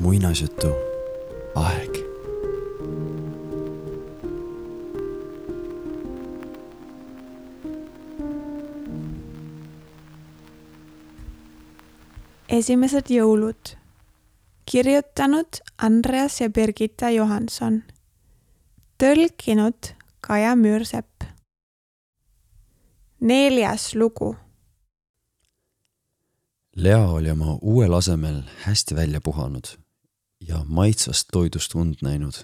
muinasjutu aeg esimesed jõulud. kirjutanud Andreas ja Birgitta Johanson. tõlkinud Kaja Müürsepp. neljas lugu. Lea oli oma uuel asemel hästi välja puhanud ja maitsvast toidust und näinud.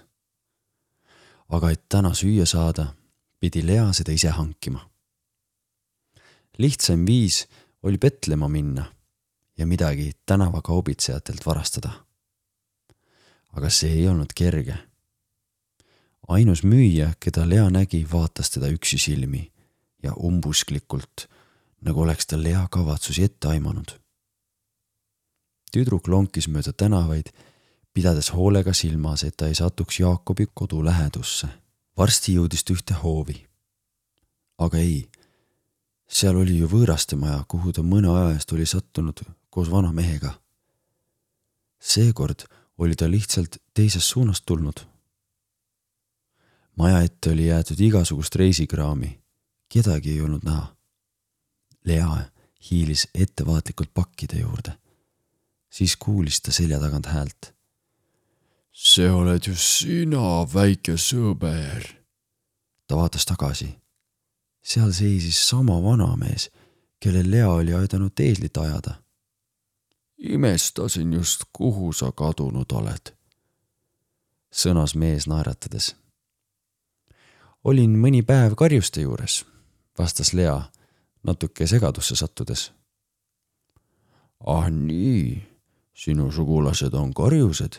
aga et täna süüa saada, pidi Lea seda ise hankima. lihtsaim viis oli petlema minna ja midagi tänavakaubitsejatelt varastada. aga see ei olnud kerge. ainus müüja, keda Lea nägi, vaatas teda üksi silmi ja umbusklikult, nagu oleks ta Lea kavatsusi ette aimanud. Tüdruk lonkis mööda tänavaid, pidades hoolega silmas, et ta ei satuks Jaakobi kodu lähedusse. varsti jõudis ta ühte hoovi. aga ei, seal oli ju võõrastemaja, kuhu ta mõne aja eest oli sattunud koos vana mehega. seekord oli ta lihtsalt teisest suunast tulnud. maja ette oli jäetud igasugust reisikraami, kedagi ei olnud näha. Lea hiilis ettevaatlikult pakkide juurde. Siis kuulis ta selja tagant häält. see oled ju sina, väike sõber. ta vaatas tagasi. seal seisis sama vanamees, kellel Lea oli aidanud eeslit ajada imestasin just, kuhu sa kadunud oled. sõnas mees naeratades. olin mõni päev karjuste juures, vastas Lea natuke segadusse sattudes. ah nii, sinu sugulased on karjused,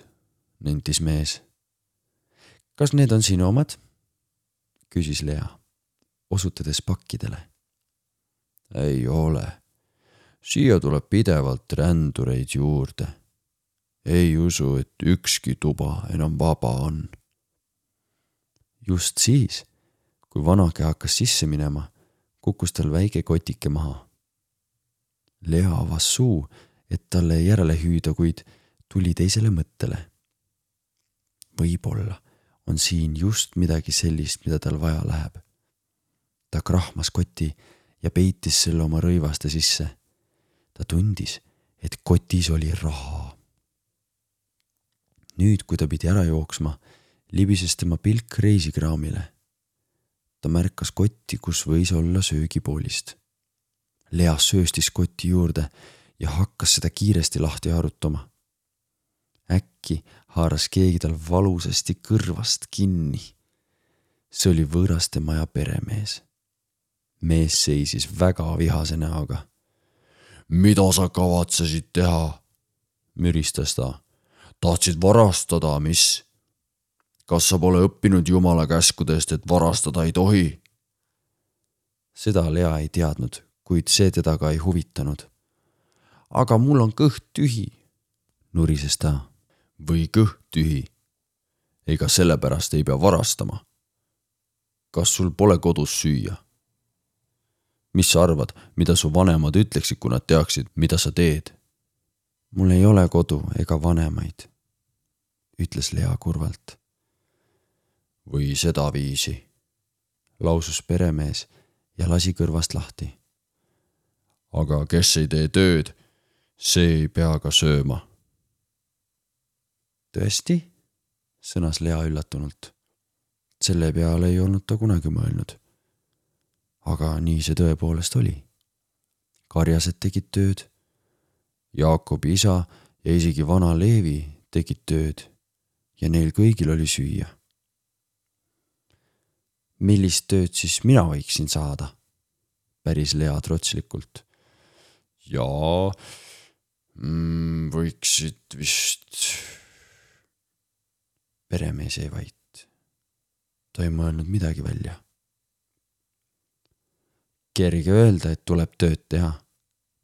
nentis mees. kas need on sinu omad? küsis Lea, osutades pakkidele. ei ole siia tuleb pidevalt rändureid juurde. ei usu, et ükski tuba enam vaba on. just siis, kui vanake hakkas sisse minema, kukkus tal väike kotike maha. Lea avas suu, et talle järele hüüda, kuid tuli teisele mõttele. võib-olla on siin just midagi sellist, mida tal vaja läheb. ta krahmas koti ja peitis selle oma rõivaste sisse ta tundis, et kotis oli raha. nüüd, kui ta pidi ära jooksma, libises tema pilk reisikraamile. ta märkas kotti, kus võis olla söögipoolist. Lea sööstis koti juurde ja hakkas seda kiiresti lahti harutama. äkki haaras keegi tal valusasti kõrvast kinni. see oli võõraste maja peremees. mees seisis väga vihase näoga mida sa kavatsesid teha? müristas ta. tahtsid varastada, mis? kas sa pole õppinud Jumala käskudest, et varastada ei tohi? seda Lea ei teadnud, kuid see teda ka ei huvitanud. Aga mul on kõht tühi, nurises ta. või kõht tühi? ega sellepärast ei pea varastama. kas sul pole kodus süüa? mis sa arvad, mida su vanemad ütleksid, kui nad teaksid, mida sa teed? mul ei ole kodu ega vanemaid, ütles Lea kurvalt. või sedaviisi, lausus peremees ja lasi kõrvast lahti. aga kes ei tee tööd, see ei pea ka sööma. tõesti? sõnas Lea üllatunult. selle peale ei olnud ta kunagi mõelnud aga nii see tõepoolest oli. karjased tegid tööd, Jaakobi isa ja isegi vana Leevi tegid tööd ja neil kõigil oli süüa. millist tööd siis mina võiksin saada? päris Lea trotslikult. jaa mm,, võiksid vist. peremees jäi vait. ta ei mõelnud midagi välja kerge öelda, et tuleb tööd teha,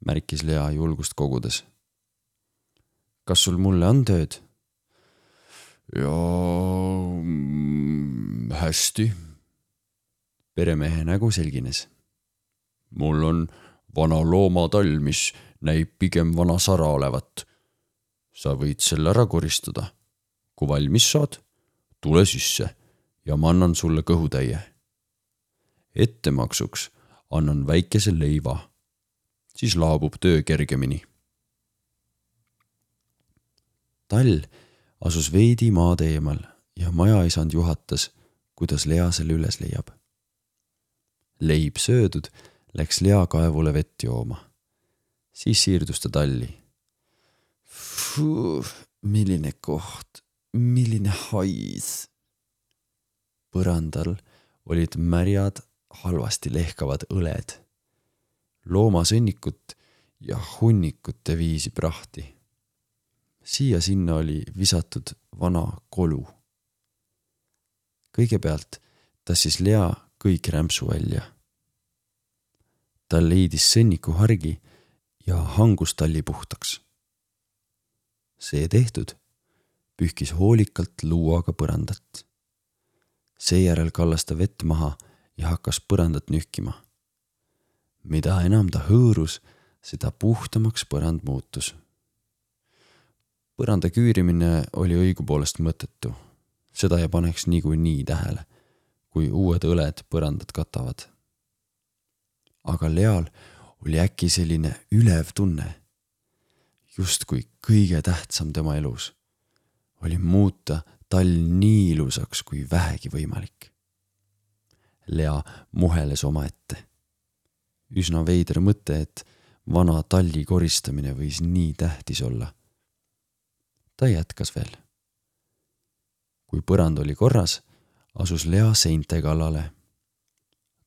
märkis Lea julgust kogudes. kas sul mulle on tööd? jaa mm,, hästi. peremehe nägu selgines. mul on vana loomatall, mis näib pigem vana sara olevat. sa võid selle ära koristada. kui valmis saad, tule sisse ja ma annan sulle kõhutäie. ettemaksuks annan väikese leiva, siis laabub töö kergemini. tall asus veidi maad eemal ja majaisand juhatas, kuidas Lea selle üles leiab. leib söödud, läks Lea kaevule vett jooma. siis siirdus ta talli. milline koht, milline hais. põrandal olid märjad, halvasti lehkavad õled, loomasõnnikut ja hunnikute viisi prahti siia-sinna oli visatud vana kolu. kõigepealt tassis Lea kõik rämpsu välja. Ta leidis sõnniku hargi ja hangus talli puhtaks. see tehtud, pühkis hoolikalt luuaga põrandat. seejärel kallas ta vett maha ja hakkas põrandat nühkima. mida enam ta hõõrus, seda puhtamaks põrand muutus põranda küürimine oli õigupoolest mõttetu. seda ei paneks niikuinii tähele, kui uued õled põrandat katavad. Aga Leal oli äkki selline ülev tunne, justkui kõige tähtsam tema elus oli muuta tall nii ilusaks kui vähegi võimalik. Lea muheles omaette. üsna veider mõte, et vana talli koristamine võis nii tähtis olla ta jätkas veel. kui põrand oli korras, asus Lea seinte kallale.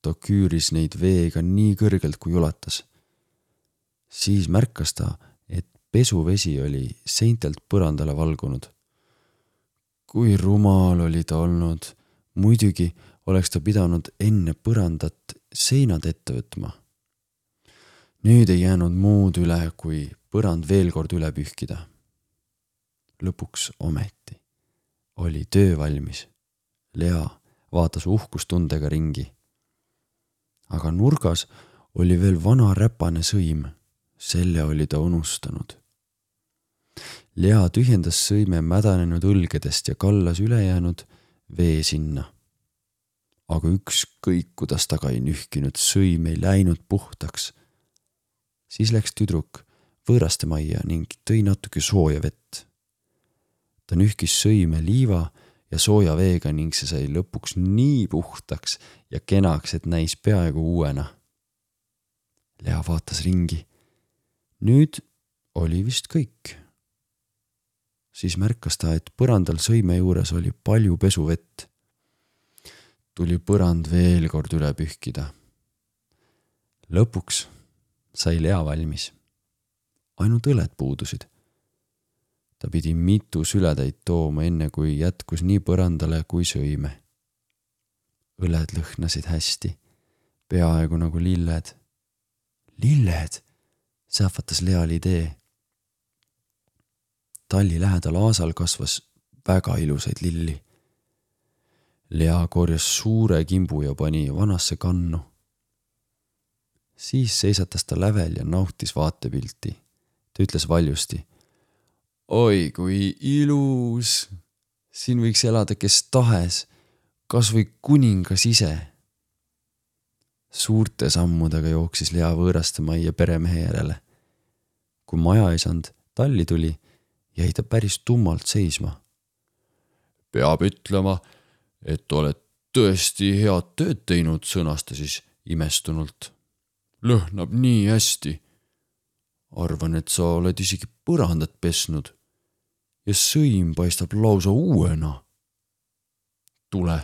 Ta küüris neid veega nii kõrgelt, kui ulatas. siis märkas ta, et pesuvesi oli seintelt põrandale valgunud. kui rumal oli ta olnud, muidugi oleks ta pidanud enne põrandat seinad ette võtma. nüüd ei jäänud muud üle, kui põrand veel kord üle pühkida lõpuks ometi oli töö valmis. Lea vaatas uhkustundega ringi. Aga nurgas oli veel vana räpane sõim, selle oli ta unustanud. Lea tühjendas sõime mädanenud õlgedest ja kallas ülejäänud vee sinna. aga ükskõik, kuidas ta ka ei nühkinud, sõim ei läinud puhtaks. siis läks tüdruk võõraste majja ning tõi natuke sooja vett ta nühkis sõime liiva ja sooja veega ning see sai lõpuks nii puhtaks ja kenaks, et näis peaaegu uuena. Lea vaatas ringi. nüüd oli vist kõik. siis märkas ta, et põrandal sõime juures oli palju pesuvett. tuli põrand veel kord üle pühkida. lõpuks sai Lea valmis. ainult õled puudusid ta pidi mitu sületäit tooma, enne kui jätkus nii põrandale kui sõime. õled lõhnasid hästi, peaaegu nagu lilled. lilled, sähvatas Leal idee. talli lähedal aasal kasvas väga ilusaid lilli. Lea korjas suure kimbu ja pani vanasse kannu. siis seisatas ta lävel ja nautis vaatepilti. ta ütles valjusti oi kui ilus. siin võiks elada kes tahes, kasvõi kuningas ise. suurte sammudega jooksis Lea võõraste majja peremehe järele. kui majaisand talli tuli, jäi ta päris tummalt seisma. peab ütlema, et oled tõesti head tööd teinud, sõnas ta siis imestunult. lõhnab nii hästi. Arvan, et sa oled isegi põrandat pesnud ja sõim paistab lausa uuena. tule,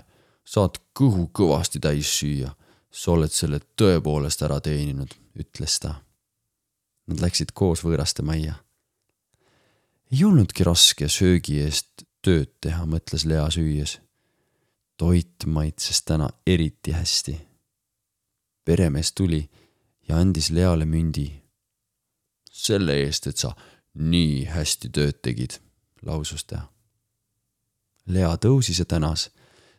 saad kõhu kõvasti täis süüa, sa oled selle tõepoolest ära teeninud, ütles ta. Nad läksid koos võõraste majja. ei olnudki raske söögi eest tööd teha, mõtles Lea süües. toit maitses täna eriti hästi. peremees tuli ja andis Leale mündi. Selle eest, et sa nii hästi tööd tegid lausus ta. Lea tõusis ja tänas.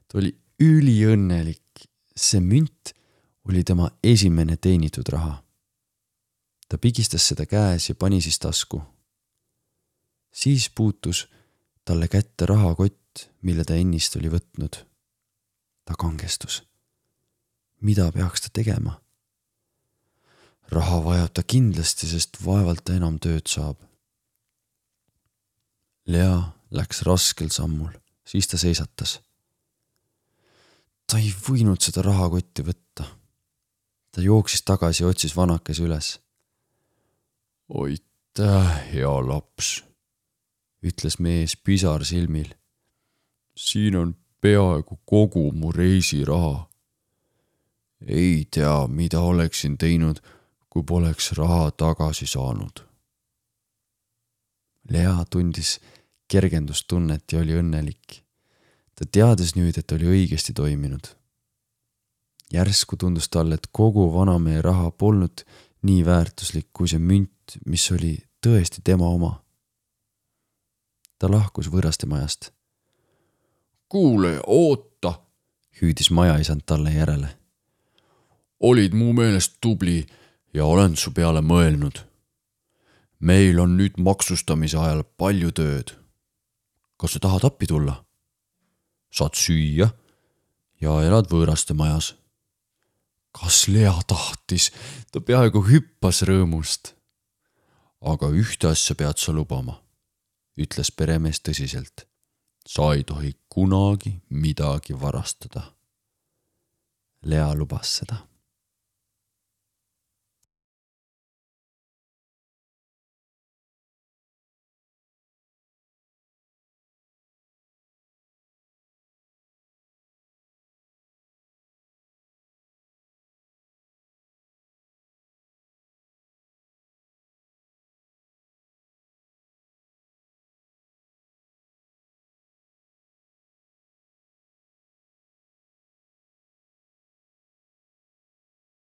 ta oli üliõnnelik. see münt oli tema esimene teenitud raha. ta pigistas seda käes ja pani siis tasku. siis puutus talle kätte rahakott, mille ta ennist oli võtnud. ta kangestus. mida peaks ta tegema? Raha vajab ta kindlasti, sest vaevalt ta enam tööd saab. Lea läks raskel sammul, siis ta seisatas. ta ei võinud seda rahakotti võtta. ta jooksis tagasi ja otsis vanakese üles. aitäh, hea laps, ütles mees pisar silmil. siin on peaaegu kogu mu reisiraha. ei tea, mida oleksin teinud, kui poleks raha tagasi saanud. Lea tundis kergendustunnet ja oli õnnelik. ta teadis nüüd, et oli õigesti toiminud. järsku tundus talle, et kogu vanamehe raha polnud nii väärtuslik kui see münt, mis oli tõesti tema oma. ta lahkus võõraste majast. kuule, oota, hüüdis majaisand talle järele. olid mu meelest tubli ja olen su peale mõelnud. meil on nüüd maksustamise ajal palju tööd. kas sa tahad appi tulla? saad süüa ja elad võõraste majas. kas Lea tahtis? ta peaaegu hüppas rõõmust. aga ühte asja pead sa lubama, ütles peremees tõsiselt. sa ei tohi kunagi midagi varastada. Lea lubas seda